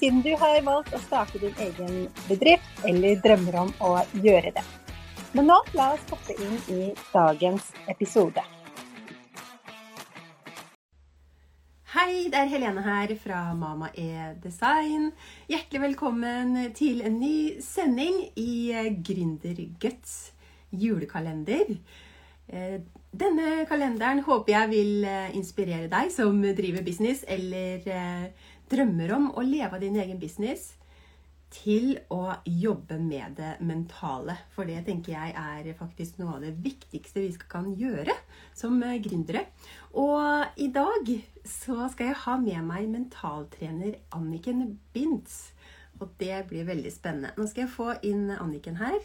siden du har valgt å starte din egen bedrift eller drømmer om å gjøre det. Men nå la oss hoppe inn i dagens episode. Hei, det er Helene her fra Mama E Design. Hjertelig velkommen til en ny sending i Gründerguts julekalender. Eh, denne kalenderen håper jeg vil eh, inspirere deg som driver business eller eh, drømmer om å leve av din egen business, til å jobbe med det mentale. For det tenker jeg er faktisk noe av det viktigste vi kan gjøre som gründere. Og i dag så skal jeg ha med meg mentaltrener Anniken Bintz. Og det blir veldig spennende. Nå skal jeg få inn Anniken her.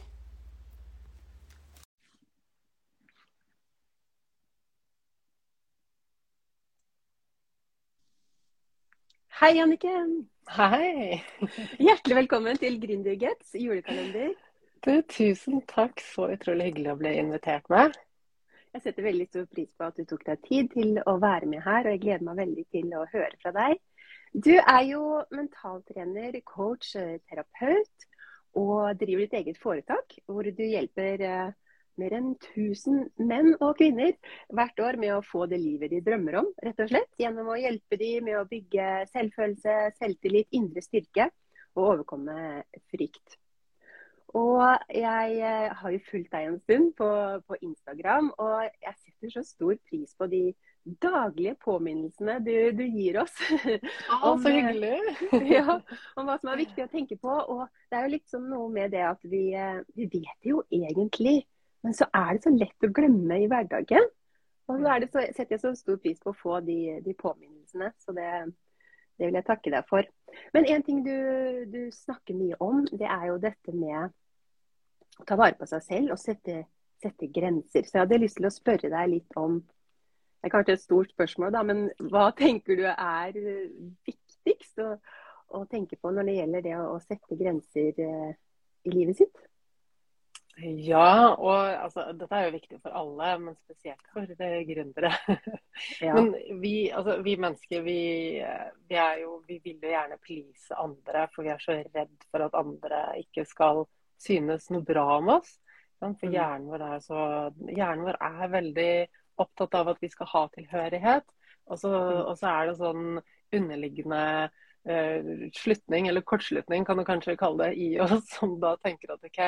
Hei, Anniken. Hei. Hjertelig velkommen til Gründergets julekalender. Du, tusen takk. Så utrolig hyggelig å bli invitert med. Jeg setter veldig stor pris på at du tok deg tid til å være med her, og jeg gleder meg veldig til å høre fra deg. Du er jo mentaltrener, coach, terapeut, og driver ditt eget foretak hvor du hjelper eh, mer enn 1000 menn og kvinner hvert år med å få det livet de drømmer om, rett og slett. Gjennom å hjelpe dem med å bygge selvfølelse, selvtillit, indre styrke og overkomme frykt. Og jeg eh, har jo fulgt deg en stund på, på, Instagram, og jeg setter så stor pris på de daglige påminnelsene du, du gir oss. Ah, om, så eh, hyggelig! ja, om hva som er viktig å tenke på. Og det er jo sånn noe med det at vi, eh, vi vet jo egentlig men så er det så lett å glemme i hverdagen. Og så, så setter jeg så stor pris på å få de, de påminnelsene. Så det, det, vil jeg takke deg for. Men en ting du, du, snakker mye om, det er jo dette med å ta vare på seg selv og sette, sette grenser. Så jeg hadde lyst til å spørre deg litt om Det er kanskje et stort spørsmål, da, men hva tenker du er viktigst å, å tenke på når det gjelder det å, å sette grenser eh, i livet sitt? Ja, og altså, dette er jo viktig for alle, men spesielt for uh, gründere. ja. Men vi, altså, vi mennesker, vi, vi, jo, vi, vil jo gjerne please andre, for vi er så redd for at andre ikke skal synes noe bra om oss. For mm. hjernen vår, er så, hjernen vår er veldig opptatt av at vi skal ha tilhørighet. Og så, mm. og så er det sånn underliggende eh, slutning, eller kortslutning kan du kanskje kalle det, i oss, som da tenker at OK,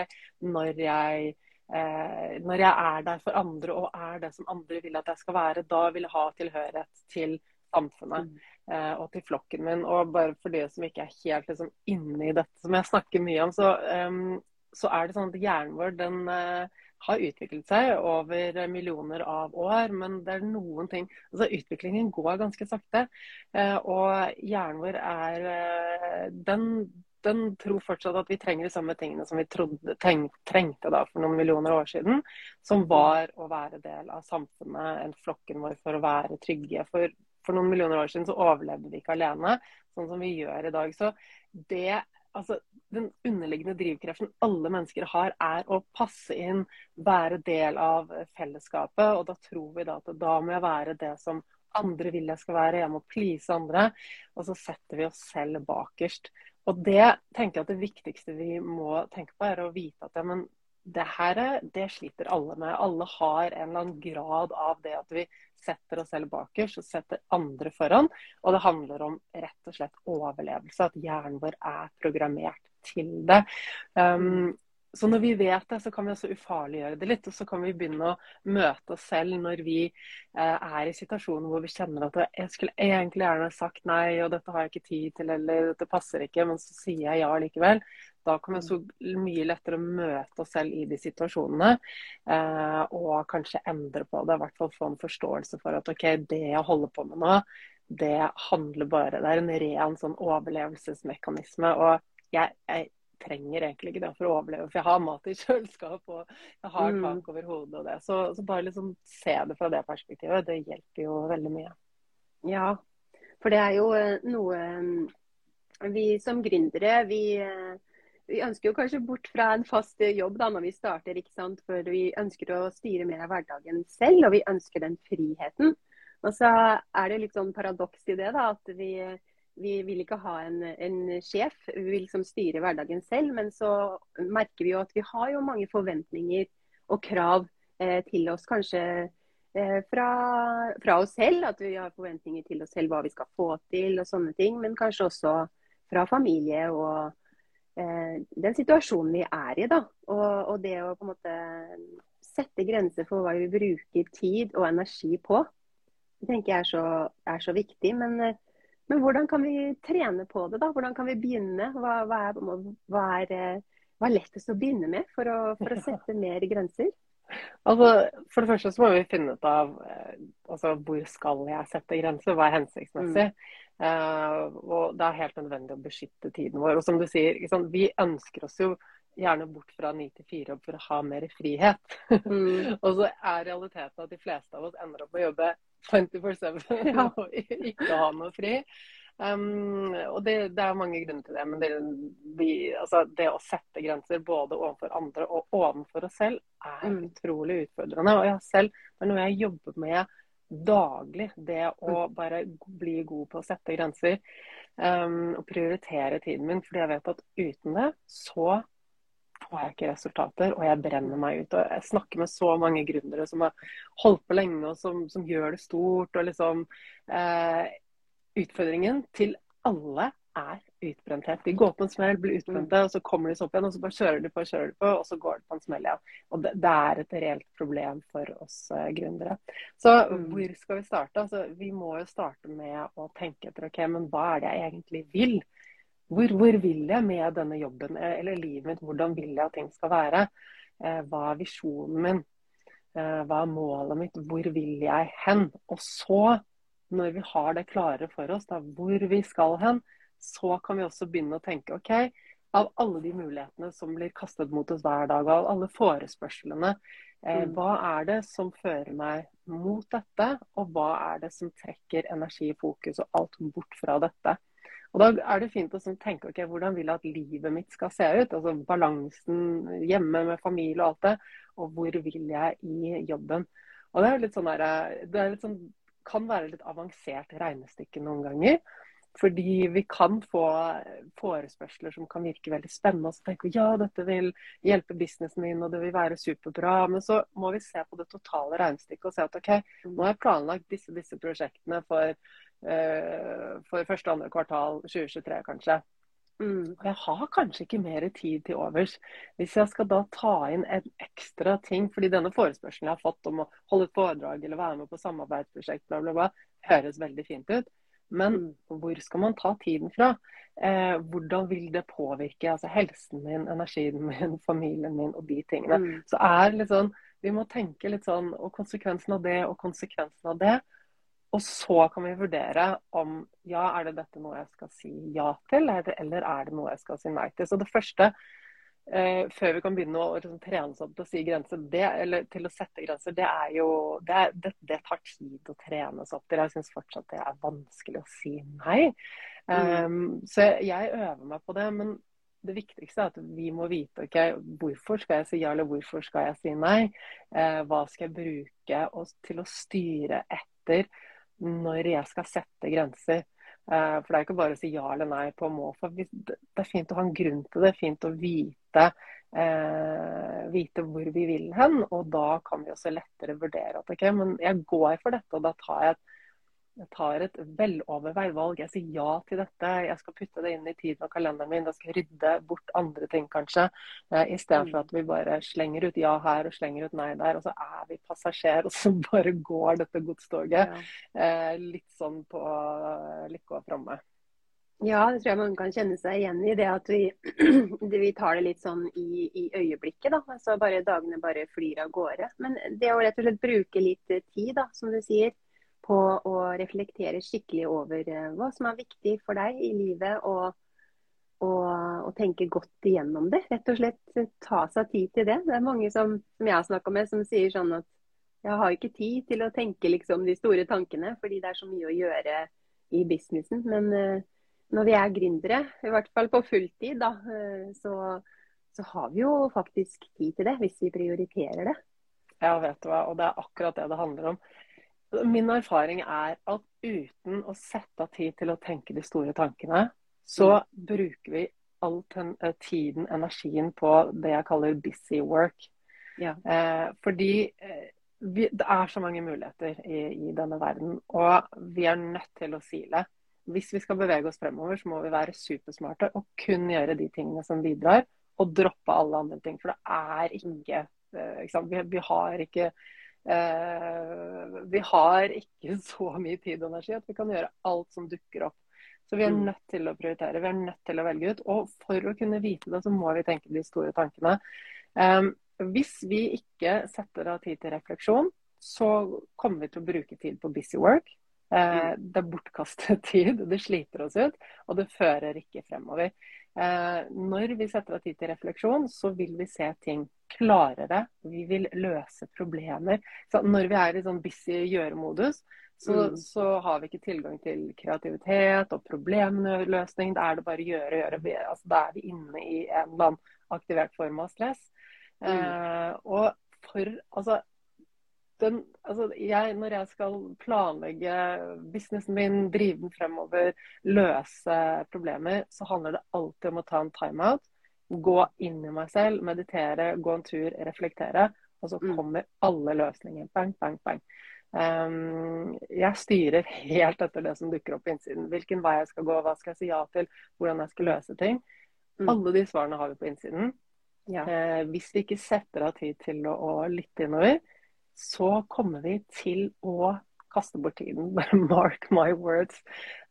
når jeg, eh, når jeg er der for andre og er det som andre vil at jeg skal være, da vil jeg ha tilhørighet til samfunnet mm. eh, og til flokken min. Og bare for de som ikke er helt liksom, inne i dette som jeg snakker mye om, så, um, så er det sånn at hjernen vår den uh, har utviklet seg over millioner av år, men det er noen ting altså Utviklingen går ganske sakte. Eh, og hjernen vår er eh, den, den tror fortsatt at vi trenger de samme tingene som vi trodde, tenk, trengte da for noen millioner år siden. Som var å være del av samfunnet, en flokken vår for å være trygge. For, for noen millioner år siden så overlevde vi ikke alene, sånn som vi gjør i dag. Så det altså, den underliggende drivkraften alle mennesker har, er å passe inn, være del av fellesskapet. Og da tror vi da at da må jeg være det som andre vil jeg skal være. Jeg må please andre. Og så setter vi oss selv bakerst. Og det tenker jeg at det viktigste vi må tenke på, er å vite at ja, men det her det sliter alle med. Alle har en eller annen grad av det at vi setter oss selv bakerst og setter andre foran. Og det handler om rett og slett overlevelse. At hjernen vår er programmert til det. Um, så når vi vet det, så kan vi også ufarliggjøre det litt. Og så kan vi begynne å møte oss selv når vi eh, er i situasjoner hvor vi kjenner at jeg skulle egentlig gjerne sagt nei, og dette har jeg ikke tid til, eller dette passer ikke, men så sier jeg ja likevel. Da kan vi så mye lettere møte oss selv i de situasjonene. Eh, og kanskje endre på det. I hvert fall få en forståelse for at OK, det jeg holder på med nå, det handler bare Det er en ren sånn overlevelsesmekanisme. og jeg, jeg, trenger egentlig ikke det for å overleve, for jeg har mat i kjøleskap og jeg har mm. tak over hodet og det. Så, så, bare liksom se det fra det perspektivet, det hjelper jo veldig mye. Ja, for det er jo eh, noe eh, vi som gründere, vi vi ønsker jo kanskje bort fra en fast jobb da når vi starter, ikke sant? for vi ønsker å styre mer av hverdagen selv, og vi ønsker den friheten. Og så er det litt sånn paradoks i det, da, at vi, vi vil ikke ha en, en, sjef. Vi vil liksom styre hverdagen selv, men så merker vi jo at vi har jo mange forventninger og krav eh, til oss. Kanskje eh, fra, fra, oss selv, at vi har forventninger til oss selv hva vi skal få til og sånne ting. Men kanskje også fra familie og den situasjonen vi er i. da, og, og, det å på en måte sette grenser for hva vi bruker tid og energi på, det tenker jeg er så, er så viktig. Men, eh, men, hvordan kan vi trene på det? da? Hvordan kan vi begynne? Hva, hva, er, hva, er, eh, hva, er, lettest å begynne med for å, for å sette mer grenser? Altså, For det første så må vi finne ut av altså, hvor skal jeg sette grenser, hva er hensiktsmessig. Mm. Uh, og det er helt nødvendig å beskytte tiden vår. Og som du sier, liksom, vi ønsker oss jo gjerne bort fra 9 til 4 for å ha mer frihet. Mm. og så er realiteten at de fleste av oss ender opp med å jobbe 24-7 ja. og ikke ha noe fri. Um, og det, det, er mange grunner til det. Men det, vi, altså, det, å sette grenser både overfor andre og overfor oss selv er mm. utrolig utfordrende. Og jeg selv, det er noe jeg jobber med daglig. Det å mm. bare bli god på å sette grenser um, og prioritere tiden min. Fordi jeg vet at uten det, så får jeg ikke resultater, og jeg brenner meg ut. Og jeg snakker med så mange gründere som har holdt på lenge, og som, som gjør det stort. og liksom eh, Utfordringen til alle er utbrenthet. De går på en smell, blir utbrente, og så kommer de seg opp igjen, og så bare kjører de på og kjører de på, og så går det på en smell igjen. Og det, det er et reelt problem for oss uh, gründere. Så mm. hvor skal vi starte? Altså, vi må jo starte med å tenke etter ok, men hva er det jeg egentlig vil? Hvor, hvor vil jeg med denne jobben eh, eller livet mitt? Hvordan vil jeg at ting skal være? Uh, hva er visjonen min? Uh, hva er målet mitt? Hvor vil jeg hen? Og så, når vi har det klare for oss, da, hvor vi skal hen, så kan vi også begynne å tenke OK, av alle de mulighetene som blir kastet mot oss hver dag, av alle forespørslene, eh, mm. hva er det som fører meg mot dette, og hva er det som trekker energi, fokus og alt bort fra dette? Og Da er det fint å sånn tenke ok, hvordan vil jeg at livet mitt skal se ut? altså Balansen hjemme med familie og alt det. Og hvor vil jeg i jobben? Og Det er litt sånn der, det er litt sånn, kan være litt avansert regnestykke noen ganger. Fordi vi kan få forespørsler som kan virke veldig spennende. Og så tenker vi ja, dette vil hjelpe businessen min og det vil være superbra. Men så må vi se på det totale regnestykket og se at OK, nå har jeg planlagt disse, disse prosjektene for, uh, for første og andre kvartal 2023 kanskje. Mm. Og jeg har kanskje ikke mer tid til overs. Hvis jeg skal da ta inn en ekstra ting, fordi denne forespørselen jeg har fått om å holde et foredrag eller være med på samarbeidsprosjekt, bla, bla, bla, høres veldig fint ut. Men mm. hvor skal man ta tiden fra? Eh, hvordan vil det påvirke altså helsen min, energien min, familien min og de tingene? Mm. Så er litt sånn, Vi må tenke litt sånn og konsekvensen av det og konsekvensen av det. Og så kan vi vurdere om ja, er det dette noe jeg skal si ja til, eller er det noe jeg skal si nei til. Så det første eh, før vi kan begynne å liksom, trene oss opp til å si grenser, det, eller til å sette grenser, det er jo Det, det, det tar tid å trene oss opp til. Jeg syns fortsatt det er vanskelig å si nei. Mm. Um, så jeg, jeg, øver meg på det. Men det viktigste er at vi må vite ok, hvorfor skal jeg si ja, eller hvorfor skal jeg si nei. Eh, hva skal jeg bruke oss til å styre etter når jeg skal sette grenser. Eh, for det er ikke bare å si ja eller nei på måfå. Det er fint å ha en grunn til det. Det er fint å vite, eh, vite hvor vi vil hen. Og da kan vi også lettere vurdere at ok, men jeg går for dette, og da tar jeg et jeg tar et veloverveid valg. Jeg sier ja til dette. Jeg skal putte det inn i tiden og kalenderen min. Da skal jeg rydde bort andre ting, kanskje. Eh, Istedenfor at vi bare slenger ut ja her og slenger ut nei der. Og så er vi passasjer, og så bare går dette godstoget ja. eh, litt sånn på lykke og fromme. Ja, det tror jeg mange kan kjenne seg igjen i. Det at vi, vi tar det litt sånn i, i, øyeblikket. da, altså bare Dagene bare flyr av gårde. Men det å rett og slett bruke litt tid, da, som du sier på å reflektere skikkelig over eh, hva som er viktig for deg i livet. Og, og, tenke godt igjennom det. Rett og slett ta seg tid til det. Det er mange som, som jeg har snakka med, som sier sånn at jeg har ikke tid til å tenke liksom, de store tankene, fordi det er så mye å gjøre i businessen. Men uh, når vi er gründere, i hvert fall på fulltid, da, uh, så, så, har vi jo faktisk tid til det, hvis vi prioriterer det. Ja, vet du hva. Og det er akkurat det det handler om. Min erfaring er at uten å sette av tid til å tenke de store tankene, så mm. bruker vi all eh, tiden, energien, på det jeg kaller busy work. Ja. Eh, fordi eh, vi, det er så mange muligheter i, i, denne verden, og vi er nødt til å sile. Hvis vi skal bevege oss fremover, så må vi være supersmarte og kun gjøre de tingene som bidrar, og droppe alle andre ting. For det er ikke, eh, ikke vi, vi, har ikke uh, vi har ikke så mye tid og energi at vi kan gjøre alt som dukker opp. Så vi er mm. nødt til å prioritere, vi er nødt til å velge ut. Og for å kunne vite det, så må vi tenke de store tankene. Um, hvis vi ikke setter av tid til refleksjon, så kommer vi til å bruke tid på busy work. Uh, det er bortkastet tid, det sliter oss ut, og det fører ikke fremover. Uh, når vi setter av tid til refleksjon, så vil vi se ting klarere. Vi vil løse problemer. Så når vi er i sånn busy gjøremodus, så, mm. så, har vi ikke tilgang til kreativitet og problemløsning. Da er det bare gjøre, gjøre. Altså, da er vi inne i en eller annen aktivert form av stress. Mm. Eh, og for altså, den, altså jeg, når jeg skal planlegge businessen min, drive den fremover, løse problemer, så handler det alltid om å ta en timeout. Gå inn i meg selv, meditere, gå en tur, reflektere. Og så mm. kommer alle løsninger. Bang, bang, bang. Um, jeg styrer helt etter det som dukker opp på innsiden. Hvilken vei jeg skal gå, hva skal jeg si ja til, hvordan jeg skal løse ting. Mm. Alle de svarene har vi på innsiden. Ja. Uh, hvis vi ikke setter av tid til å, å lytte innover, så kommer vi til å kaste bort tiden. Mark my words.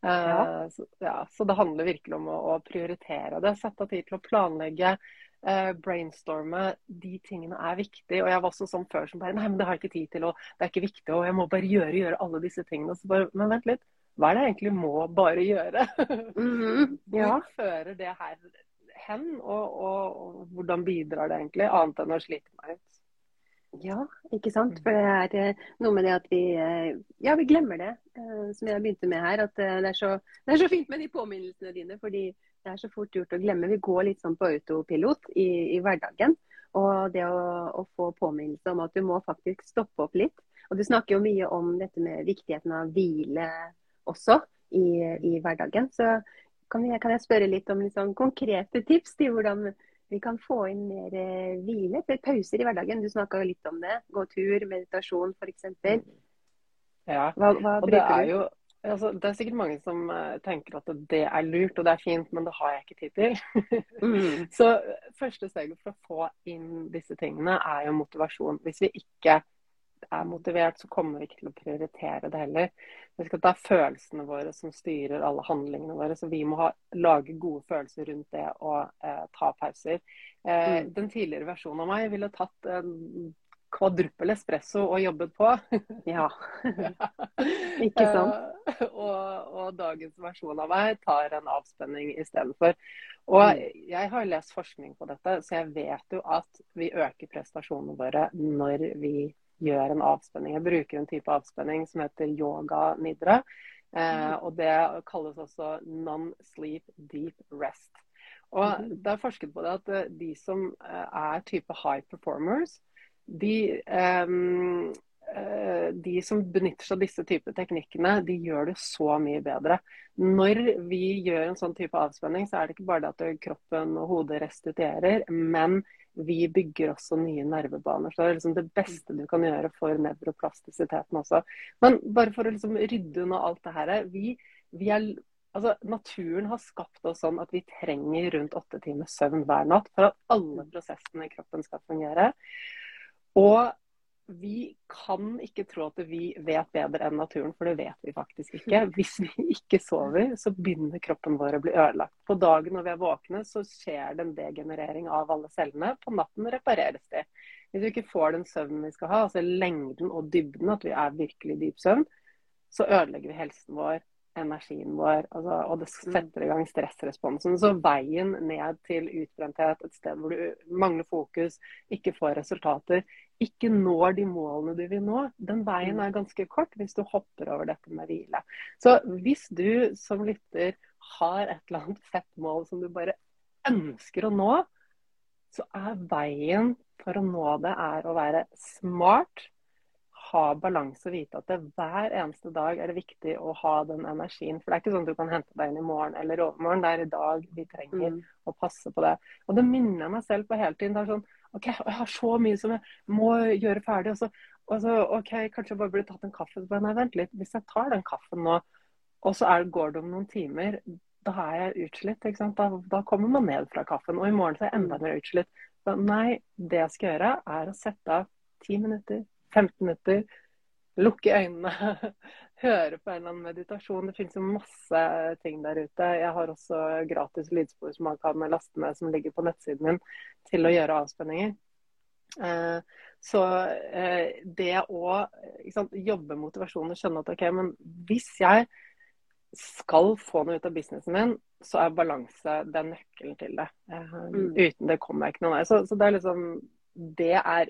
Uh, ja. Så, ja, så, det handler virkelig om å, å prioritere det. Sette av tid til å planlegge uh, brainstorme. De tingene er viktige. Og jeg var også sånn før som bare Nei, men det har jeg ikke tid til, og det er ikke viktig, og jeg må bare gjøre, gjøre alle disse tingene. Så bare, men vent litt. Hva er det jeg egentlig må bare gjøre? Mm -hmm. ja. Hvor fører det her hen, og, og, og, hvordan bidrar det egentlig, annet enn å slite meg ut? Ja, ikke sant. Mm. For det er eh, noe med det at vi eh, ja, vi glemmer det, som jeg begynte med her. At det er, så, det er så fint med de påminnelsene dine. fordi det er så fort gjort å glemme. Vi går litt sånn på autopilot i, i hverdagen. Og det å, å, få påminnelse om at du må faktisk stoppe opp litt. Og du snakker jo mye om dette med viktigheten av hvile også i, i hverdagen. Så kan, jeg, kan, jeg spørre litt om sånn konkrete tips til hvordan vi kan få inn mer eh, hvile? Pauser i hverdagen. Du snakka litt om det. Gå tur, meditasjon f.eks. Ja, hva, hva og det er jo Altså, det er sikkert mange som uh, tenker at det er lurt og det er fint, men det har jeg ikke tid til. mm. Så første steget for å få inn disse tingene er jo motivasjon. Hvis vi ikke er motivert, så kommer vi ikke til å prioritere det heller. Vi skal ta følelsene våre som styrer alle handlingene våre. Så vi må ha, lage gode følelser rundt det å eh, ta pauser. Eh, mm. Den tidligere versjonen av meg ville tatt en kvadruppel espresso og jobbet på. Ja. Ikke sant. Eh, og, og, dagens versjon av meg tar en avspenning istedenfor. Og mm. jeg har lest forskning på dette, så jeg vet jo at vi øker prestasjonene våre når vi gjør en avspenning. Jeg bruker en type avspenning som heter yoga nidra. Eh, og det kalles også non-sleep deep rest. Og mm. det er forsket på det at eh, de som er type high performers, de, um, de som benytter seg av disse typer teknikkene, de gjør det så mye bedre. Når vi gjør en sånn type avspenning, så er det ikke bare det at kroppen og hodet restituerer, men vi bygger også nye nervebaner. Så det er liksom det beste du kan gjøre for nevroplastisiteten også. Men bare for å liksom rydde unna alt det her. Vi, vi er, altså, naturen har skapt oss sånn at vi trenger rundt åtte timer søvn hver natt for at alle prosessene i kroppen skal fungere. Og vi kan ikke tro at vi vet bedre enn naturen, for det vet vi faktisk ikke. Hvis vi ikke sover, så begynner kroppen vår å bli ødelagt. På dagen når vi er våkne, så skjer det en degenerering av alle cellene. På natten repareres de. Hvis vi ikke får den søvnen vi skal ha, altså lengden og dybden, at vi er virkelig i dyp søvn, så ødelegger vi helsen vår energien vår, altså, og det mm. setter i gang stressresponsen. Så veien ned til utbrenthet, et sted hvor du mangler fokus, ikke får resultater, ikke når de målene du vil nå, den veien mm. er ganske kort hvis du hopper over dette med hvile. Så hvis du som lytter har et eller annet fett mål som du bare ønsker å nå, så er veien for å nå det er å være smart, ha balanse og vite at det hver eneste dag er det viktig å ha den energien. For det er ikke sånn at du kan hente deg inn i morgen eller overmorgen. Det er i dag vi trenger mm. å passe på det. Og det minner jeg meg selv på hele tiden. Det er sånn OK, jeg har så mye som jeg må gjøre ferdig. Og så, og så OK, kanskje jeg bare burde tatt en kaffe. Nei, vent litt. Hvis jeg tar den kaffen nå, og så er, går det om noen timer, da er jeg utslitt. Da, da, kommer man ned fra kaffen. Og i morgen så er jeg enda mer utslitt. Så nei, det jeg skal gjøre, er å sette av ti minutter, 15 minutter, lukke øynene, høre på en eller annen meditasjon. Det finnes jo masse ting der ute. Jeg har også gratis lydspor som man kan laste ned, som ligger på nettsiden min, til å gjøre avspenninger. Eh, så eh, det å jobbe motivasjonen og skjønne at OK, men hvis jeg skal få noe ut av businessen min, så er balanse den nøkkelen til det. Eh, mm. Uten det kommer jeg ikke noe vei. Så, så, det er liksom Det er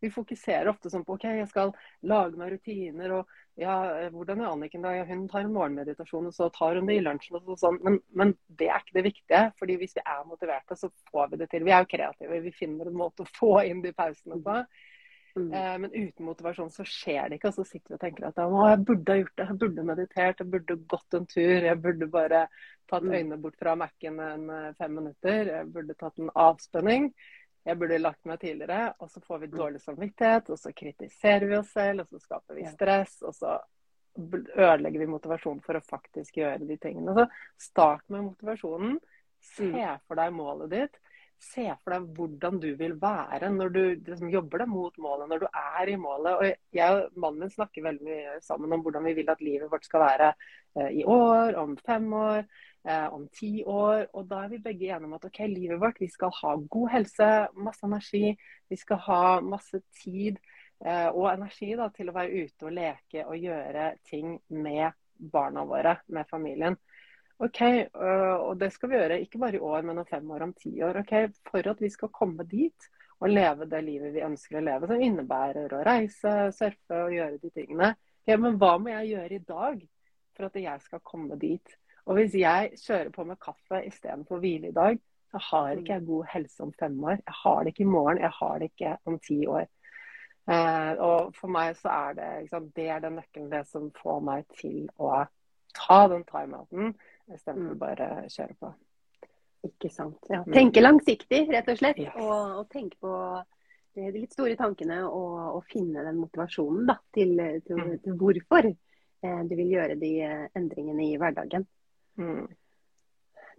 vi fokuserer ofte sånn på OK, jeg skal lage meg rutiner. og ja, hvordan er Anniken da? Hun tar en morgenmeditasjon, og så tar hun det i lunsjen. og sånn. Men, men, det er ikke det viktige. fordi hvis vi er motiverte, så får vi det til. Vi er jo kreative. Vi finner en måte å få inn de pausene på. Mm. Eh, men uten motivasjon så skjer det ikke. Og så sitter vi og tenker at å, jeg burde ha gjort det. Jeg burde meditert, jeg burde gått en tur. Jeg burde bare tatt mm. øynene bort fra Mac-en en eh, fem minutter. Jeg burde tatt en avspenning jeg burde lagt meg tidligere. Og så får vi mm. dårlig samvittighet, og så kritiserer vi oss selv, og så skaper vi stress. Og så ødelegger vi motivasjonen for å faktisk gjøre de tingene. Så start med motivasjonen. Se mm. for deg målet ditt. Se for deg hvordan du vil være når du liksom, jobber deg mot målet, når du er i målet. Og jeg og mannen min snakker veldig mye sammen om hvordan vi vil at livet vårt skal være eh, i år, om fem år om ti år. Og da er vi begge enige om at ok, livet vårt, vi skal ha god helse, masse energi. Vi skal ha masse tid eh, og energi da, til å være ute og leke og gjøre ting med barna våre, med familien. Ok, øh, Og det skal vi gjøre ikke bare i år, men om fem år, om ti år. ok, For at vi skal komme dit og leve det livet vi ønsker å leve, som innebærer å reise, surfe og gjøre de tingene. Okay, men hva må jeg gjøre i dag for at jeg skal komme dit? Og hvis jeg kjører på med kaffe istedenfor hvile i dag, så har ikke jeg god helse om fem år. Jeg har det ikke i morgen, jeg har det ikke om ti år. Eh, og for meg så er det liksom, det er den nøkkelen det som får meg til å ta den timeouten istedenfor mm. bare kjøre på. Ikke sant. Ja. Mm. Tenke langsiktig, rett og slett. Yes. Og, og, tenke på de litt store tankene og, og finne den motivasjonen da, til, til, mm. til hvorfor eh, du vil gjøre de eh, endringene i hverdagen. Mm.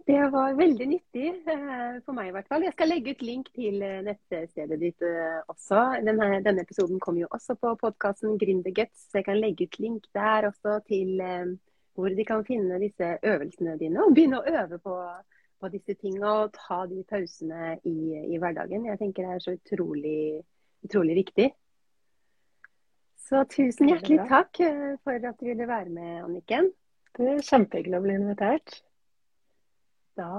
Det var veldig nyttig eh, for meg i hvert fall. Jeg skal legge ut link til eh, nettstedet ditt eh, også. Denne, denne episoden kommer jo også på podkasten Gründerguts, så jeg kan legge ut link der også til hvor de kan finne disse øvelsene dine og begynne å øve på, på disse tingene og ta de pausene i, i, hverdagen. Jeg tenker det er så utrolig, utrolig viktig. Så tusen hjertelig takk for at du ville være med, Anniken. Det er kjempehyggelig å bli invitert. Da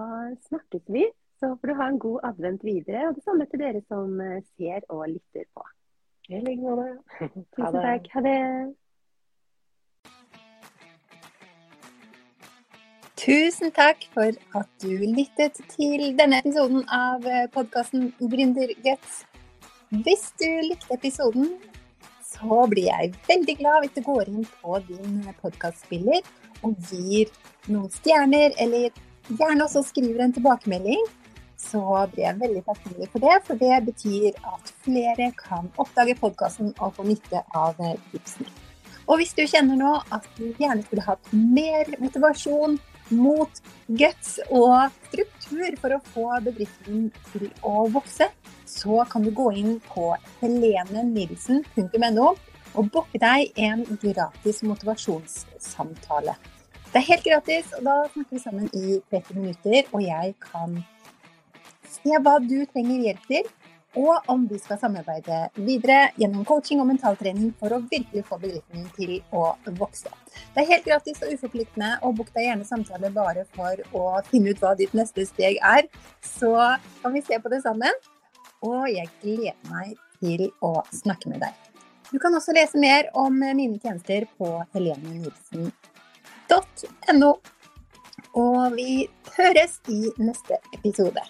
snakkes vi. Så får du ha en god advent videre. Og det samme til dere som eh, ser og lytter på. I like måte. Tusen takk. Ha det. Tusen takk for at du lyttet til denne episoden av eh, podkasten Gründerguts. Hvis du likte episoden, så blir jeg veldig glad hvis du går inn på din podkastspiller og gir noen stjerner, eller gjerne også skriver en tilbakemelding, så blir jeg veldig takknemlig for det. For det betyr at flere kan oppdage podkasten og få nytte av tipsene. Og hvis du kjenner nå at du gjerne skulle hatt mer motivasjon mot guts og struktur for å få bedriften til å vokse, så kan du gå inn på helenenilsen.no og booke deg en gratis motivasjonssamtale. Det er helt gratis, og da snakker vi sammen i 30 minutter, og jeg kan se hva du trenger hjelp til. og om vi skal samarbeide videre gjennom coaching og mentaltrening for å virkelig få bedriften til å vokse. Det er helt gratis og uforpliktende, og book deg gjerne samtale bare for å finne ut hva ditt neste steg er. Så kan vi se på det sammen. Og jeg gleder meg til å snakke med deg. Du kan også lese mer om mine tjenester på helenenilsen.no. Og vi høres i neste episode.